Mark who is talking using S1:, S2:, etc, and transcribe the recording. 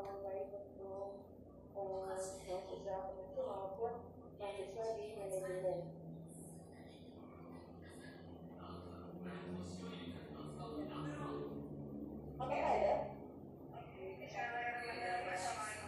S1: our life of